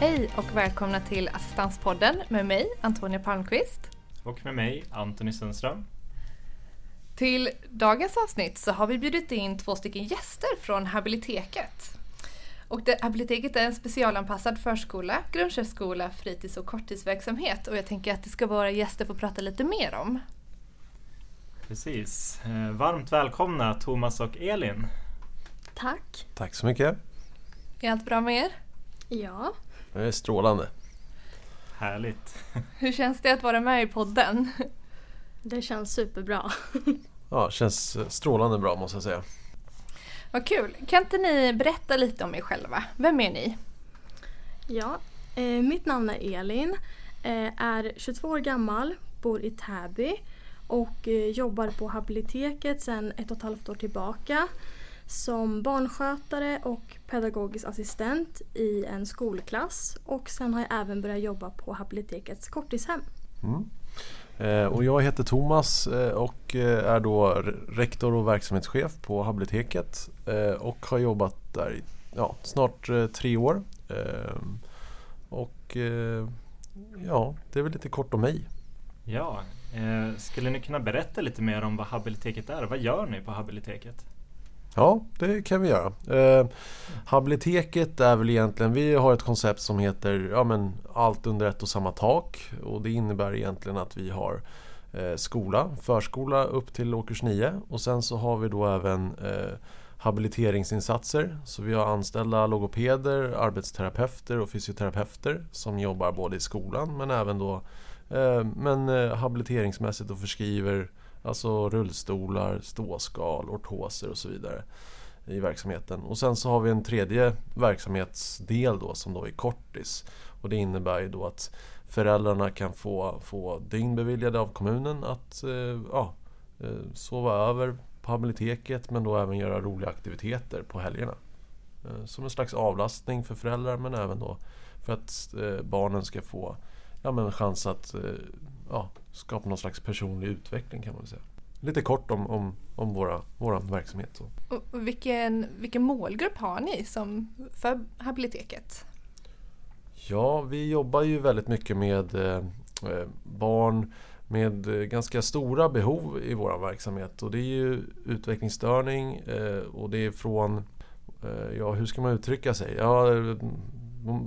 Hej och välkomna till Assistanspodden med mig, Antonia Palmqvist. Och med mig, Antoni Sundström. Till dagens avsnitt så har vi bjudit in två stycken gäster från Habiliteket. Och det, Habiliteket är en specialanpassad förskola, grundsärskola, fritids och korttidsverksamhet och jag tänker att det ska vara gäster få prata lite mer om. Precis. Eh, varmt välkomna Thomas och Elin. Tack. Tack så mycket. Är allt bra med er? Ja. Det är strålande. Härligt. Hur känns det att vara med i podden? Det känns superbra. Ja, känns strålande bra måste jag säga. Vad kul! Kan inte ni berätta lite om er själva? Vem är ni? Ja, eh, mitt namn är Elin, eh, är 22 år gammal, bor i Täby och eh, jobbar på Habiliteket sedan ett och ett halvt år tillbaka som barnskötare och pedagogisk assistent i en skolklass och sen har jag även börjat jobba på Habilitekets korttidshem. Mm. Eh, och jag heter Thomas eh, och eh, är då rektor och verksamhetschef på Habiliteket och har jobbat där i ja, snart tre år. Och ja, det är väl lite kort om mig. Ja, skulle ni kunna berätta lite mer om vad Habiliteket är? Vad gör ni på Habiliteket? Ja, det kan vi göra. Eh, habiliteket är väl egentligen, vi har ett koncept som heter ja, men, allt under ett och samma tak. Och det innebär egentligen att vi har eh, skola, förskola upp till årskurs 9 och sen så har vi då även eh, habiliteringsinsatser. Så vi har anställda logopeder, arbetsterapeuter och fysioterapeuter som jobbar både i skolan men även då eh, men, eh, habiliteringsmässigt och förskriver Alltså rullstolar, ståskal, ortoser och så vidare i verksamheten. Och sen så har vi en tredje verksamhetsdel då som då är kortis. Och det innebär ju då att föräldrarna kan få, få dygn beviljade av kommunen att eh, ja, eh, sova över på biblioteket men då även göra roliga aktiviteter på helgerna. Eh, som en slags avlastning för föräldrar men även då för att eh, barnen ska få ja, men chans att eh, ja, skapa någon slags personlig utveckling kan man säga. Lite kort om, om, om våra, våra verksamhet. Så. Och vilken, vilken målgrupp har ni som för Habiliteket? Ja, vi jobbar ju väldigt mycket med eh, barn med eh, ganska stora behov i vår verksamhet. Och det är ju utvecklingsstörning eh, och det är från, eh, ja hur ska man uttrycka sig? Ja,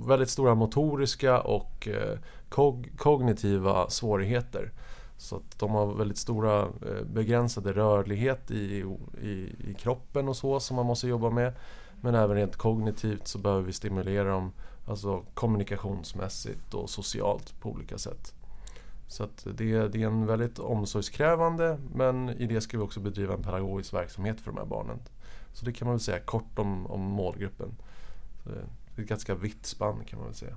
väldigt stora motoriska och eh, kog kognitiva svårigheter. Så att de har väldigt stora eh, begränsade rörlighet i, i, i, kroppen och så som man måste jobba med. Men även rent kognitivt så behöver vi stimulera dem alltså kommunikationsmässigt och socialt på olika sätt. Så att det, det är en väldigt omsorgskrävande men i det ska vi också bedriva en pedagogisk verksamhet för de här barnen. Så det kan man väl säga kort om, om målgruppen. Så det är ett ganska vitt spann kan man väl säga.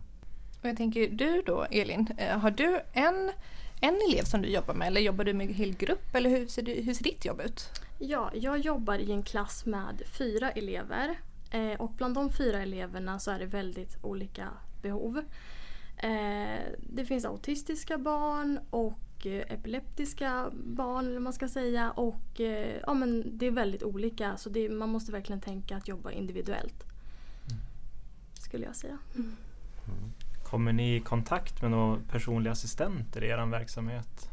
Och jag tänker, du då Elin, eh, har du en, en elev som du jobbar med eller jobbar du med en hel grupp eller hur ser, du, hur ser ditt jobb ut? Ja, jag jobbar i en klass med fyra elever eh, och bland de fyra eleverna så är det väldigt olika behov. Eh, det finns autistiska barn och epileptiska barn eller man ska säga och ja, men det är väldigt olika så det, man måste verkligen tänka att jobba individuellt. Mm. Skulle jag säga. Mm. Kommer ni i kontakt med några personliga assistenter i er verksamhet?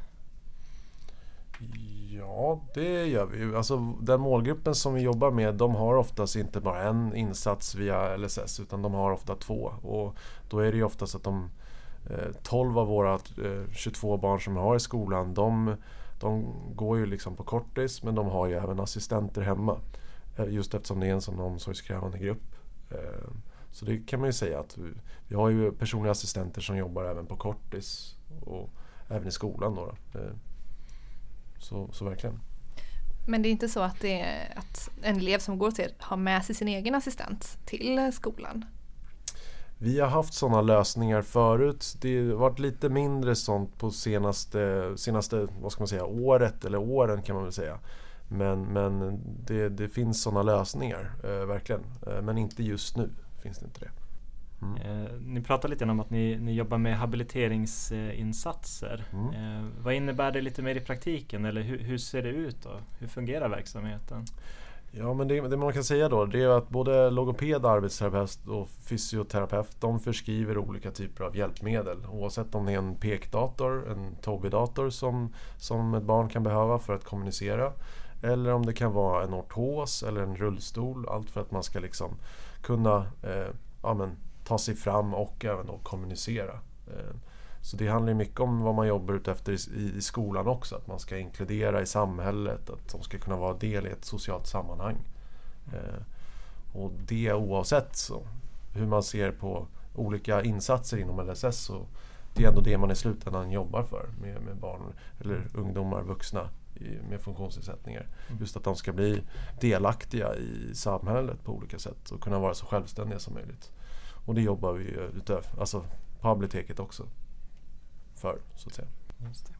Ja, det gör vi. Alltså, den målgruppen som vi jobbar med de har oftast inte bara en insats via LSS utan de har ofta två. Och då är det ju oftast att de eh, 12 av våra eh, 22 barn som vi har i skolan de, de går ju liksom på kortis men de har ju även assistenter hemma. Eh, just eftersom det är en sån omsorgskrävande grupp. Så det kan man ju säga att vi, vi har ju personliga assistenter som jobbar även på kortis och även i skolan. Då, då. Eh, så, så verkligen. Men det är inte så att, det är, att en elev som går till har med sig sin egen assistent till skolan? Vi har haft sådana lösningar förut. Det har varit lite mindre sånt på senaste, senaste vad ska man säga, året eller åren kan man väl säga. Men, men det, det finns sådana lösningar, eh, verkligen. Eh, men inte just nu finns det inte det. Mm. Eh, ni pratar lite om att ni, ni jobbar med habiliteringsinsatser. Mm. Eh, vad innebär det lite mer i praktiken eller hur, hur, ser det ut då? Hur fungerar verksamheten? Ja, men det, det, man kan säga då det är att både logoped, arbetsterapeut och fysioterapeut de förskriver olika typer av hjälpmedel. Oavsett om det är en pekdator, en Tobii-dator som, som ett barn kan behöva för att kommunicera. Eller om det kan vara en ortos eller en rullstol. Allt för att man ska liksom kunna eh, ja, men, ta sig fram och även då kommunicera. Eh, så det handlar mycket om vad man jobbar utefter i, i skolan också. Att man ska inkludera i samhället, att de ska kunna vara del i ett socialt sammanhang. Eh, och det oavsett så, hur man ser på olika insatser inom LSS så det är ändå det man i slutändan jobbar för med, med barn eller ungdomar, vuxna med funktionsnedsättningar. Mm. Just att de ska bli delaktiga i samhället på olika sätt och kunna vara så självständiga som möjligt. Och det jobbar vi utöver, alltså på biblioteket också för. Så att säga.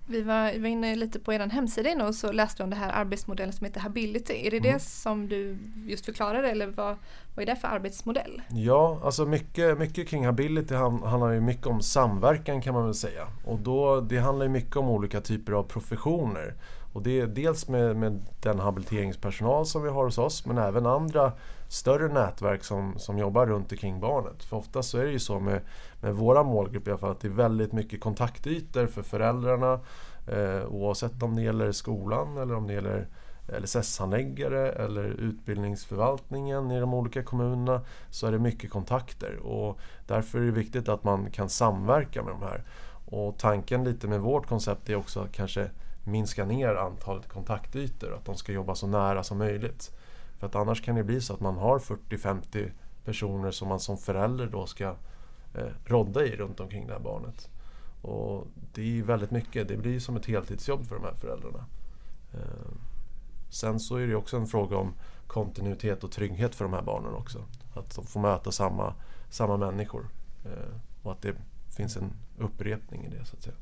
Vi var, vi var inne lite på er hemsida inne och så läste om det här arbetsmodellen som heter Hability. Är det mm. det som du just förklarade eller vad, vad är det för arbetsmodell? Ja, alltså mycket, mycket kring Hability handlar ju mycket om samverkan kan man väl säga. Och då, det handlar ju mycket om olika typer av professioner. Och det är dels med, med den habiliteringspersonal som vi har hos oss men även andra större nätverk som, som jobbar runt omkring barnet. För ofta så är det ju så med, med våra målgrupper i alla fall att det är väldigt mycket kontaktytor för föräldrarna eh, oavsett om det gäller skolan eller om det gäller LSS-handläggare eller utbildningsförvaltningen i de olika kommunerna så är det mycket kontakter och därför är det viktigt att man kan samverka med de här. Och tanken lite med vårt koncept är också att kanske minska ner antalet kontaktytor, att de ska jobba så nära som möjligt. För att annars kan det bli så att man har 40-50 personer som man som förälder då ska eh, rodda i runt omkring det här barnet. Och det är väldigt mycket, det blir som ett heltidsjobb för de här föräldrarna. Eh, sen så är det också en fråga om kontinuitet och trygghet för de här barnen också. Att de får möta samma, samma människor eh, och att det finns en upprepning i det så att säga.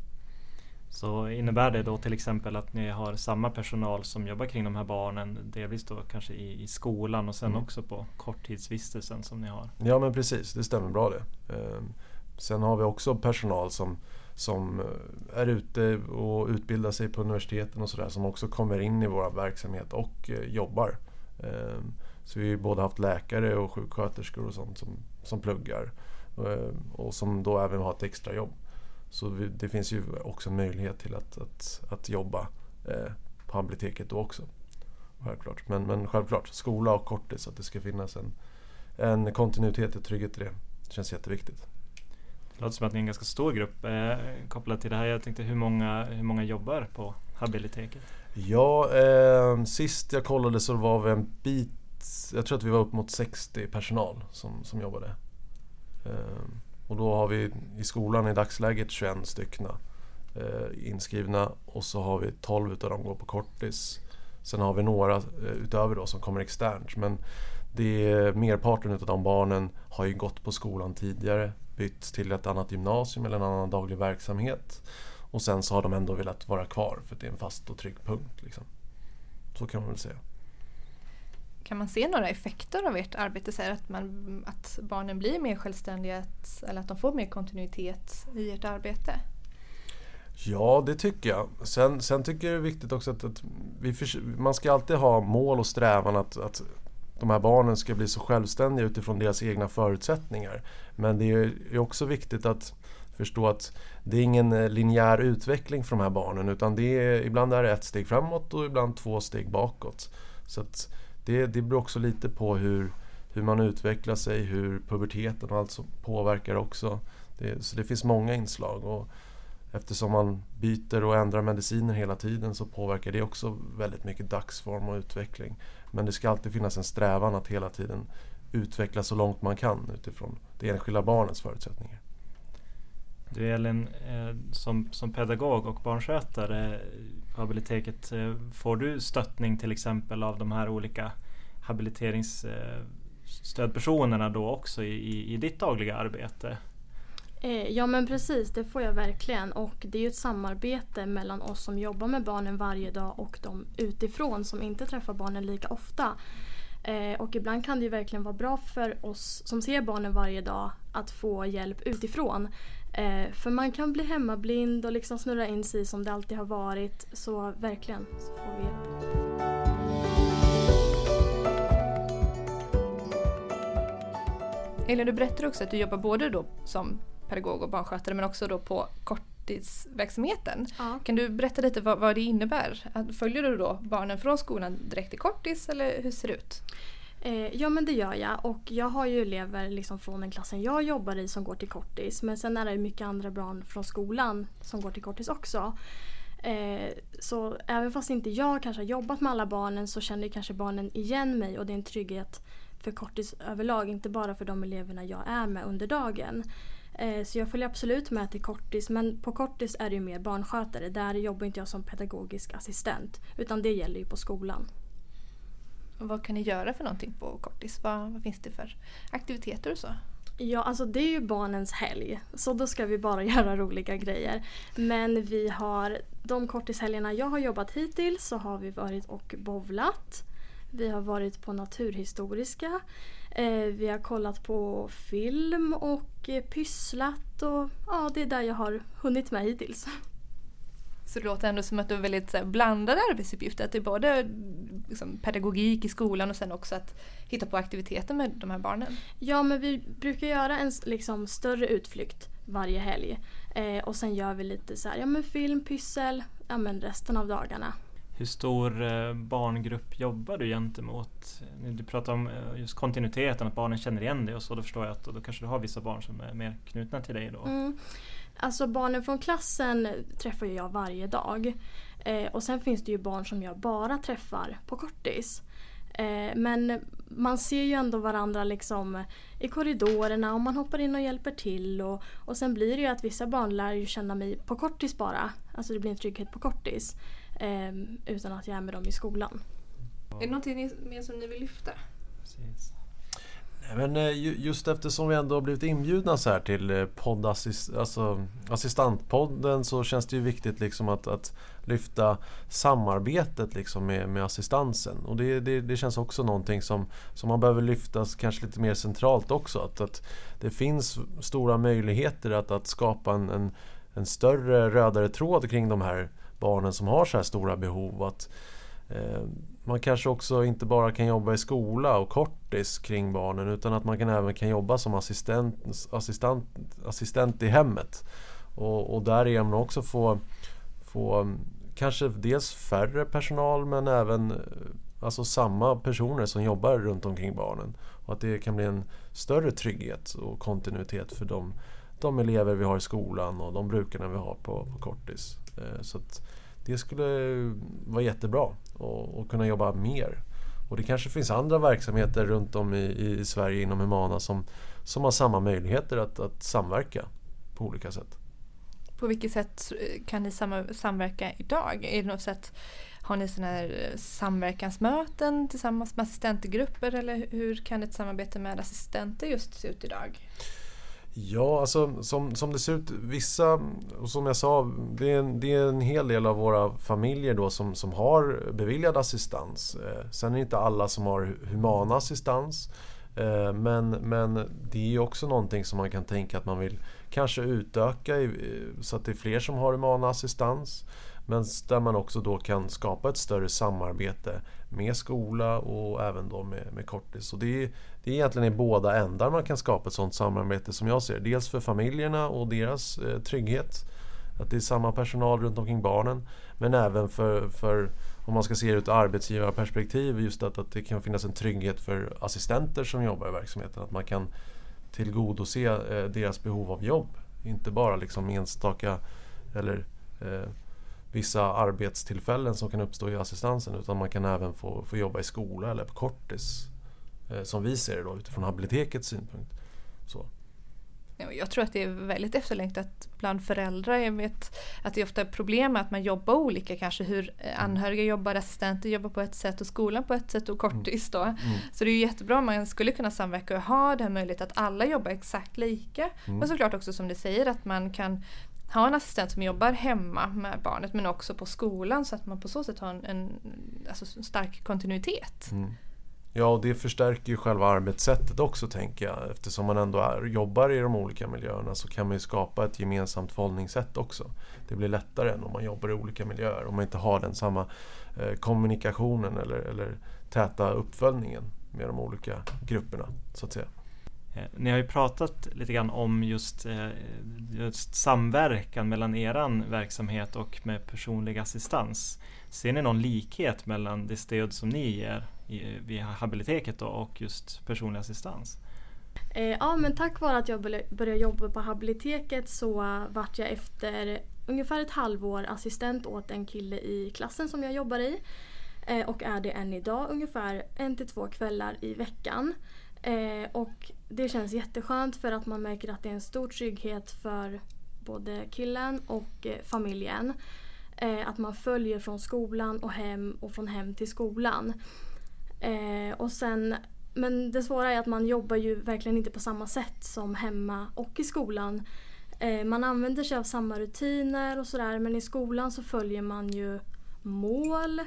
Så innebär det då till exempel att ni har samma personal som jobbar kring de här barnen, delvis då kanske i, i skolan och sen mm. också på korttidsvistelsen som ni har? Ja men precis, det stämmer bra det. Ehm, sen har vi också personal som, som eh, är ute och utbildar sig på universiteten och sådär som också kommer in i vår verksamhet och eh, jobbar. Ehm, så vi har både haft läkare och sjuksköterskor och sånt som, som pluggar ehm, och som då även har ett extrajobb. Så vi, det finns ju också möjlighet till att, att, att jobba eh, på biblioteket då också. Självklart. Men, men självklart, skola och kortis, att det ska finnas en, en kontinuitet och trygghet i det. Det känns jätteviktigt. Det låter som att ni är en ganska stor grupp eh, kopplat till det här. Jag tänkte hur många, hur många jobbar på habiliteket? Ja, eh, sist jag kollade så var vi en bit, jag tror att vi var upp mot 60 personal som, som jobbade. Eh, och då har vi i skolan i dagsläget 21 stycken eh, inskrivna och så har vi 12 utav dem går på kortis. Sen har vi några eh, utöver då som kommer externt. Men det är, merparten av de barnen har ju gått på skolan tidigare, bytt till ett annat gymnasium eller en annan daglig verksamhet. Och sen så har de ändå velat vara kvar för att det är en fast och trygg punkt. Liksom. Så kan man väl säga. Kan man se några effekter av ert arbete? Så att, man, att barnen blir mer självständiga eller att de får mer kontinuitet i ert arbete? Ja, det tycker jag. Sen, sen tycker jag det är viktigt också att, att vi man ska alltid ha mål och strävan att, att de här barnen ska bli så självständiga utifrån deras egna förutsättningar. Men det är också viktigt att förstå att det är ingen eh, linjär utveckling för de här barnen utan det är, ibland är det ett steg framåt och ibland två steg bakåt. Så att det, det beror också lite på hur, hur man utvecklar sig, hur puberteten och allt som påverkar också. Det, så det finns många inslag. Och eftersom man byter och ändrar mediciner hela tiden så påverkar det också väldigt mycket dagsform och utveckling. Men det ska alltid finnas en strävan att hela tiden utveckla så långt man kan utifrån det enskilda barnets förutsättningar. Du Elin, eh, som, som pedagog och barnskötare habiliteket, eh, får du stöttning till exempel av de här olika habiliteringsstödpersonerna då också i, i ditt dagliga arbete? Eh, ja men precis, det får jag verkligen. Och det är ju ett samarbete mellan oss som jobbar med barnen varje dag och de utifrån som inte träffar barnen lika ofta. Eh, och ibland kan det ju verkligen vara bra för oss som ser barnen varje dag att få hjälp utifrån. Eh, för man kan bli hemmablind och liksom snurra in sig som det alltid har varit. Så verkligen så får vi hjälp. Elin, du berättar också att du jobbar både då som pedagog och barnskötare men också då på kort korttidsverksamheten. Ja. Kan du berätta lite vad, vad det innebär? Följer du då barnen från skolan direkt till kortis eller hur ser det ut? Eh, ja men det gör jag och jag har ju elever liksom från den klassen jag jobbar i som går till kortis. Men sen är det mycket andra barn från skolan som går till kortis också. Eh, så även fast inte jag kanske har jobbat med alla barnen så känner kanske barnen igen mig och det är en trygghet för kortis överlag. Inte bara för de eleverna jag är med under dagen. Eh, så jag följer absolut med till kortis men på kortis är det ju mer barnskötare. Där jobbar inte jag som pedagogisk assistent utan det gäller ju på skolan. Och vad kan ni göra för någonting på kortis? Vad, vad finns det för aktiviteter och så? Ja, alltså det är ju barnens helg. Så då ska vi bara göra roliga grejer. Men vi har de korttishelgerna jag har jobbat hittills så har vi varit och bowlat. Vi har varit på Naturhistoriska. Eh, vi har kollat på film och eh, pysslat. Och, ja, det är där jag har hunnit med hittills. Så det låter ändå som att du har väldigt här, blandade arbetsuppgifter. Att det är både liksom, pedagogik i skolan och sen också att hitta på aktiviteter med de här barnen. Ja, men vi brukar göra en liksom, större utflykt varje helg. Eh, och sen gör vi lite så här, ja men film, pyssel, ja men resten av dagarna. Hur stor eh, barngrupp jobbar du gentemot? Du pratar om eh, just kontinuiteten, att barnen känner igen dig och så. Då förstår jag att då kanske du har vissa barn som är mer knutna till dig då. Mm. Alltså barnen från klassen träffar jag varje dag. Eh, och sen finns det ju barn som jag bara träffar på kortis. Eh, men man ser ju ändå varandra liksom i korridorerna och man hoppar in och hjälper till. Och, och sen blir det ju att vissa barn lär ju känna mig på kortis bara. Alltså det blir en trygghet på kortis. Eh, utan att jag är med dem i skolan. Är det någonting mer som ni vill lyfta? Precis. Nej, Men eh, ju- just eftersom vi ändå har blivit inbjudna så här till eh, poddassist, alltså assistantpodden så känns det ju viktigt liksom att, att lyfta samarbetet liksom med, med assistansen. Och det, det, det känns också någonting som, som man behöver lyfta kanske lite mer centralt också. Att, att det finns stora möjligheter att, att skapa en, en, en större rödare tråd kring de här barnen som har så här stora behov. Att, eh, man kanske också inte bara kan jobba i skola och kortis kring barnen utan att man kan även kan jobba som assistent, assistent, assistent i hemmet. Och, och därigenom också få, få mm, kanske dels färre personal men även eh, alltså samma personer som jobbar runt omkring barnen. Och att det kan bli en större trygghet och kontinuitet för de, de elever vi har i skolan och de brukarna vi har på, på kortis. Eh, så att det skulle vara jättebra och, och kunna jobba mer. Och det kanske finns andra verksamheter runt om i, i Sverige inom Humana som, som har samma möjligheter att, att samverka på olika sätt. På vilket sätt eh, kan ni samverka idag? Är det något sätt, har ni såna här eh, samverkansmöten tillsammans med assistentgrupper eller hur kan ett samarbete med assistenter just se ut idag? Ja, alltså som, som det ser ut, vissa, som jag sa, det är, en, det är en hel del av våra familjer då som, som har beviljad assistans. Eh, sen är det inte alla som har human assistans. Eh, men, men det är ju också någonting som man kan tänka att man vill kanske utöka i, eh, så att det är fler som har human assistans. Men där man också då kan skapa ett större samarbete med skola och även då med, med kortis. Och det, är, det är egentligen i båda ändar man kan skapa ett sådant samarbete som jag ser det. Dels för familjerna och deras eh, trygghet. Att det är samma personal runt omkring barnen. Men även för, för om man ska se det ur ett arbetsgivarperspektiv, just att, att det kan finnas en trygghet för assistenter som jobbar i verksamheten. Att man kan tillgodose eh, deras behov av jobb. Inte bara liksom enstaka eller eh, vissa arbetstillfällen som kan uppstå i assistansen utan man kan även få, få jobba i skola eller på kortis. Eh, som vi ser det då utifrån habilitekets synpunkt. Så. Ja, Jag tror att det är väldigt efterlängtat bland föräldrar. Jag vet att det är ofta problem med att man jobbar olika kanske. Hur eh, anhöriga jobbar, assistenter jobbar på ett sätt och skolan på ett sätt och kortis då. Mm. Så det är jättebra om man skulle kunna samverka och ha den möjlighet att alla jobbar exakt lika. Mm. Men såklart också som du säger att man kan ha en assistent som jobbar hemma med barnet men också på skolan så att man på så sätt har en, en alltså, stark kontinuitet. Mm. Ja, och det förstärker ju själva arbetssättet också tänker jag. Eftersom man ändå är, jobbar i de olika miljöerna så kan man ju skapa ett gemensamt förhållningssätt också. Det blir lättare än om man jobbar i olika miljöer. Om man inte har den samma eh, kommunikationen eller, eller täta uppföljningen med de olika grupperna. så att säga. Eh, ni har ju pratat lite grann om just, eh, just samverkan mellan er verksamhet och med personlig assistans. Ser ni någon likhet mellan det stöd som ni ger vid Habiliteket och just personlig assistans? Eh, ja men tack vare att jag började jobba på Habiliteket så vart jag efter ungefär ett halvår assistent åt en kille i klassen som jag jobbar i. Eh, och är det än idag ungefär en till två kvällar i veckan. Eh, och det känns jätteskönt för att man märker att det är en stor trygghet för både killen och familjen. Att man följer från skolan och hem och från hem till skolan. Eh, och sen, men det svåra är att man jobbar ju verkligen inte på samma sätt som hemma och i skolan. Eh, man använder sig av samma rutiner och sådär men i skolan så följer man ju mål.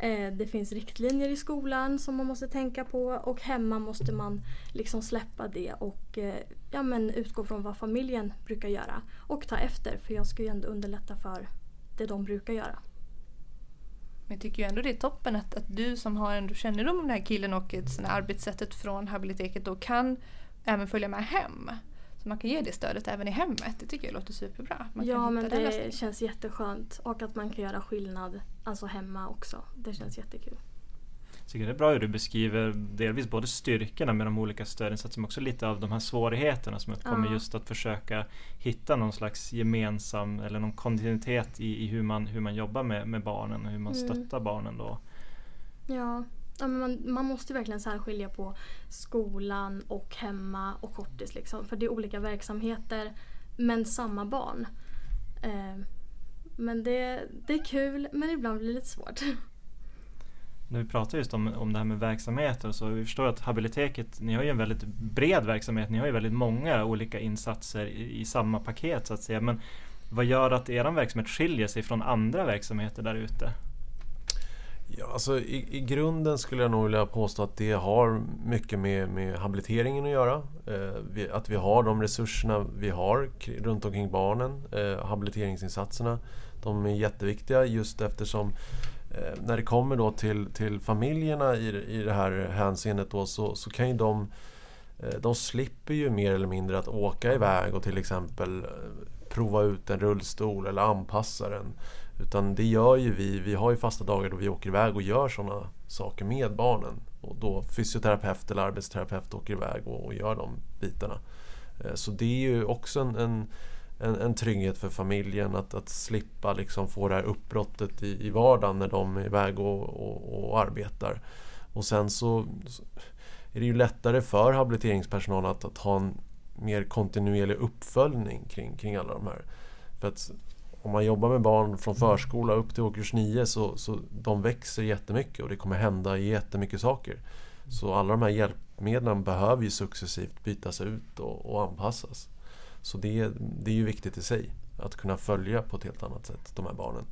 Eh, det finns riktlinjer i skolan som man måste tänka på och hemma måste man liksom släppa det och eh, ja, men utgå från vad familjen brukar göra. Och ta efter för jag ska ju ändå underlätta för det de brukar göra. Men jag tycker ju ändå det är toppen att, att du som har ändå kännedom om den här killen och såna arbetssättet från habiliteket då kan även följa med hem. Så man kan ge det stödet även i hemmet. Det tycker jag låter superbra. Man ja men det känns jätteskönt och att man kan göra skillnad alltså hemma också. Det känns jättekul. Jag tycker det är bra hur du beskriver delvis både styrkorna med de olika stödinsatserna men också lite av de här svårigheterna som uppkommer ja. just att försöka hitta någon slags gemensam eller någon kontinuitet i, i hur, man, hur man jobbar med, med barnen och hur man mm. stöttar barnen då. Ja, ja men man, man måste verkligen särskilja på skolan och hemma och kortis liksom. För det är olika verksamheter men samma barn. Eh, men det, det är kul men ibland blir det lite svårt när vi pratar just om, om det här med verksamheter så vi förstår att Habiliteket, ni har ju en väldigt bred verksamhet, ni har ju väldigt många olika insatser i, i samma paket så att säga. Men vad gör att er verksamhet skiljer sig från andra verksamheter där ute? Ja, alltså i, i, grunden skulle jag nog vilja påstå att det har mycket med, med habiliteringen att göra. Eh, vi, att vi har de resurserna vi har runt omkring barnen. Eh, habiliteringsinsatserna. De är jätteviktiga just eftersom Eh, när det kommer då till, till familjerna i, i det här hänseendet då, så, så kan ju de eh, de slipper ju mer eller mindre att åka iväg och till exempel eh, prova ut en rullstol eller anpassa den. Utan det gör ju vi. Vi har ju fasta dagar då vi åker iväg och gör sådana saker med barnen. Och då fysioterapeut eller arbetsterapeut åker iväg och, och gör de bitarna. Så det är ju också en, en en, en trygghet för familjen att, att slippa liksom få det här uppbrottet i, i vardagen när de är iväg och, och, och arbetar. Och sen så är det ju lättare för habiliteringspersonal att, att ha en mer kontinuerlig uppföljning kring, kring alla de här. För att om man jobbar med barn från förskola upp till årskurs 9 så, så de växer jättemycket och det kommer hända jättemycket saker. Så alla de här hjälpmedlen behöver ju successivt bytas ut och, och anpassas. Så det, det är ju viktigt i sig att kunna följa på ett helt annat sätt de här barnen.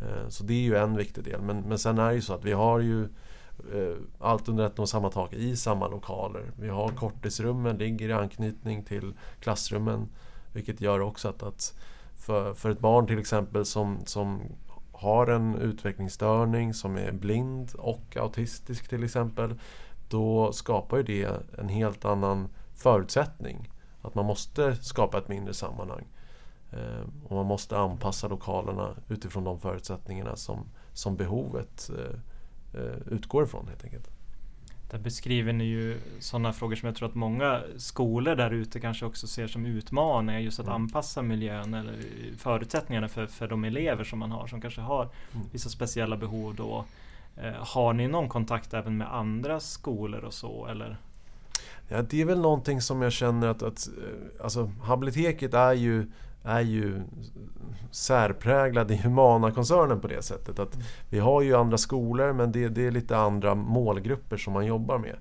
Eh, så det är ju en viktig del. Men, men sen är det ju så att vi har ju eh, allt under ett och samma tak i samma lokaler. Vi har korttidsrummen, ligger i anknytning till klassrummen. Vilket gör också att, att för, för ett barn till exempel som, som har en utvecklingsstörning, som är blind och autistisk till exempel. Då skapar ju det en helt annan förutsättning att man måste skapa ett mindre sammanhang. Eh, och man måste anpassa lokalerna utifrån de förutsättningarna som, som behovet eh, eh, utgår ifrån helt enkelt. Där beskriver ni ju sådana frågor som jag tror att många skolor där ute kanske också ser som utmaningar. Just att mm. anpassa miljön eller förutsättningarna för, för de elever som man har som kanske har mm. vissa speciella behov då. Har ni någon kontakt även med andra skolor och så eller? Ja, det är väl någonting som jag känner att, att eh, alltså, Habiliteket är ju, är ju särpräglad i Humana-koncernen på det sättet. att mm. Vi har ju andra skolor men det, det är lite andra målgrupper som man jobbar med.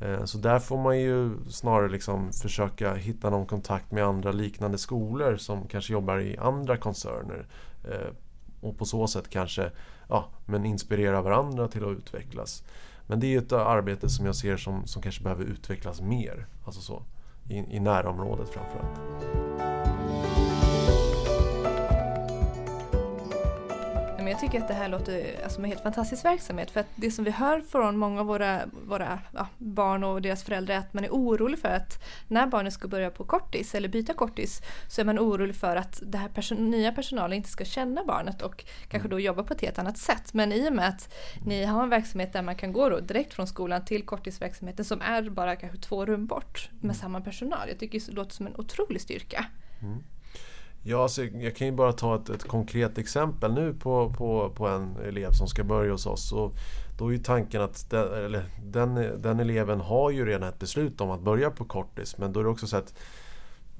Eh, så där får man ju snarare liksom försöka hitta någon kontakt med andra liknande skolor som kanske jobbar i andra koncerner. Eh, och på så sätt kanske ja, men inspirera varandra till att utvecklas. Men det är ett arbete som jag ser som, som kanske behöver utvecklas mer. Alltså så, i, i närområdet framförallt. Men jag tycker att det här låter alltså, som en helt fantastisk verksamhet. För att det som vi hör från många av våra, våra ja, barn och deras föräldrar är att man är orolig för att när barnet ska börja på kortis eller byta kortis så är man orolig för att det här person nya personalen inte ska känna barnet och kanske då jobba på ett helt annat sätt. Men i och med att ni har en verksamhet där man kan gå då direkt från skolan till korttidsverksamheten som är bara kanske två rum bort med samma personal. Jag tycker det låter som en otrolig styrka. Mm. Ja, alltså, jag kan ju bara ta ett, ett konkret exempel nu på, på, på en elev som ska börja hos oss. Och då är ju tanken att den, eller, den, den eleven har ju redan ett beslut om att börja på kortis. Men då är det också så att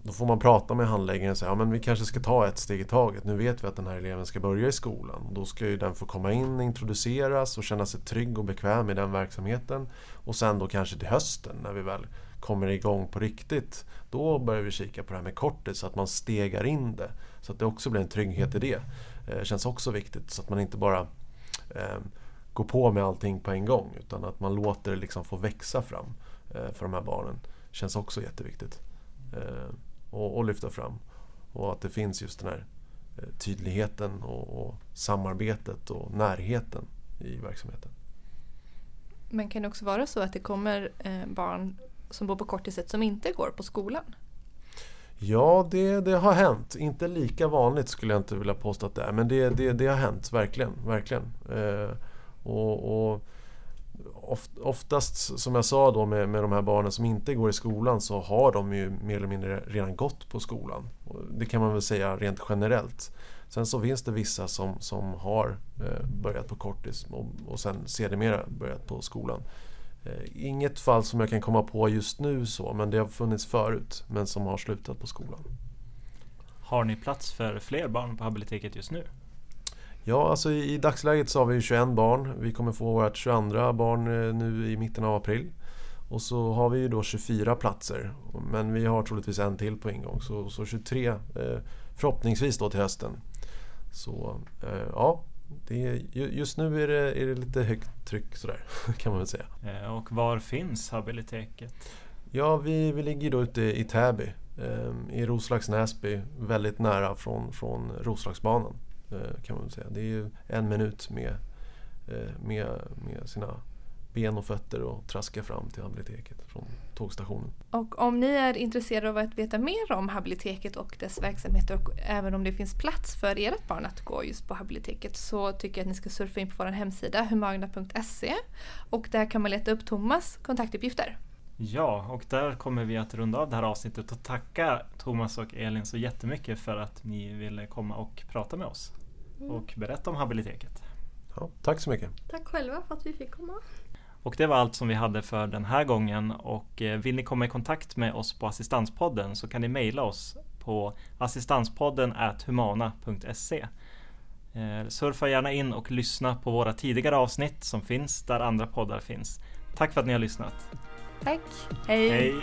då får man prata med handläggaren och säga ja, vi kanske ska ta ett steg i taget. Nu vet vi att den här eleven ska börja i skolan. Då ska ju den få komma in, introduceras och känna sig trygg och bekväm i den verksamheten. Och sen då kanske till hösten när vi väl kommer igång på riktigt. Då börjar vi kika på det här med kortet så att man stegar in det. Så att det också blir en trygghet i det. Eh, känns också viktigt så att man inte bara eh, går på med allting på en gång utan att man låter det liksom få växa fram eh, för de här barnen. Känns också jätteviktigt. Eh, och, och lyfta fram. Och att det finns just den här eh, tydligheten och, och samarbetet och närheten i verksamheten. Men kan det också vara så att det kommer eh, barn som bor på korttidssätt som inte går på skolan? Ja, det, det har hänt. Inte lika vanligt skulle jag inte vilja påstå att det är. Men det, det, det har hänt, verkligen. verkligen. Eh, och, och oftast, som jag sa då med, med de här barnen som inte går i skolan så har de ju mer eller mindre redan gått på skolan. Det kan man väl säga rent generellt. Sen så finns det vissa som, som har eh, börjat på kortis och, och sen sedermera börjat på skolan. Eh, inget fall som jag kan komma på just nu så, men det har funnits förut, men som har slutat på skolan. Har ni plats för fler barn på habiliteket just nu? Ja, alltså i, i dagsläget så har vi 21 barn. Vi kommer få vårt 22 barn eh, nu i mitten av april. Och så har vi ju då 24 platser. Men vi har troligtvis en till på ingång. Så, så 23 eh, förhoppningsvis då till hösten. Så eh, ja, det, just nu är det, är det lite högt tryck sådär kan man väl säga. Eh, och var finns habiliteket? Ja, vi, vi ligger då ute i Täby. Eh, I Roslags Näsby, väldigt nära från, från Roslagsbanan. Eh, kan man väl säga. Det är ju en minut med, eh, med, med sina ben och fötter och traska fram till habiliteket från tågstationen. Och om ni är intresserade av att veta mer om habiliteket och dess verksamheter och även om det finns plats för ert barn att gå just på habiliteket så tycker jag att ni ska surfa in på vår hemsida humagna.se och där kan man leta upp Thomas kontaktuppgifter. Ja, och där kommer vi att runda av det här avsnittet och tacka Thomas och Elin så jättemycket för att ni ville komma och prata med oss mm. och berätta om habiliteket. Ja, tack så mycket. Tack själva för att vi fick komma. Och det var allt som vi hade för den här gången och eh, vill ni komma i kontakt med oss på Assistanspodden så kan ni mejla oss på assistanspodden humana.se eh, Surfa gärna in och lyssna på våra tidigare avsnitt som finns där andra poddar finns. Tack för att ni har lyssnat. Tack. Hej. Hej.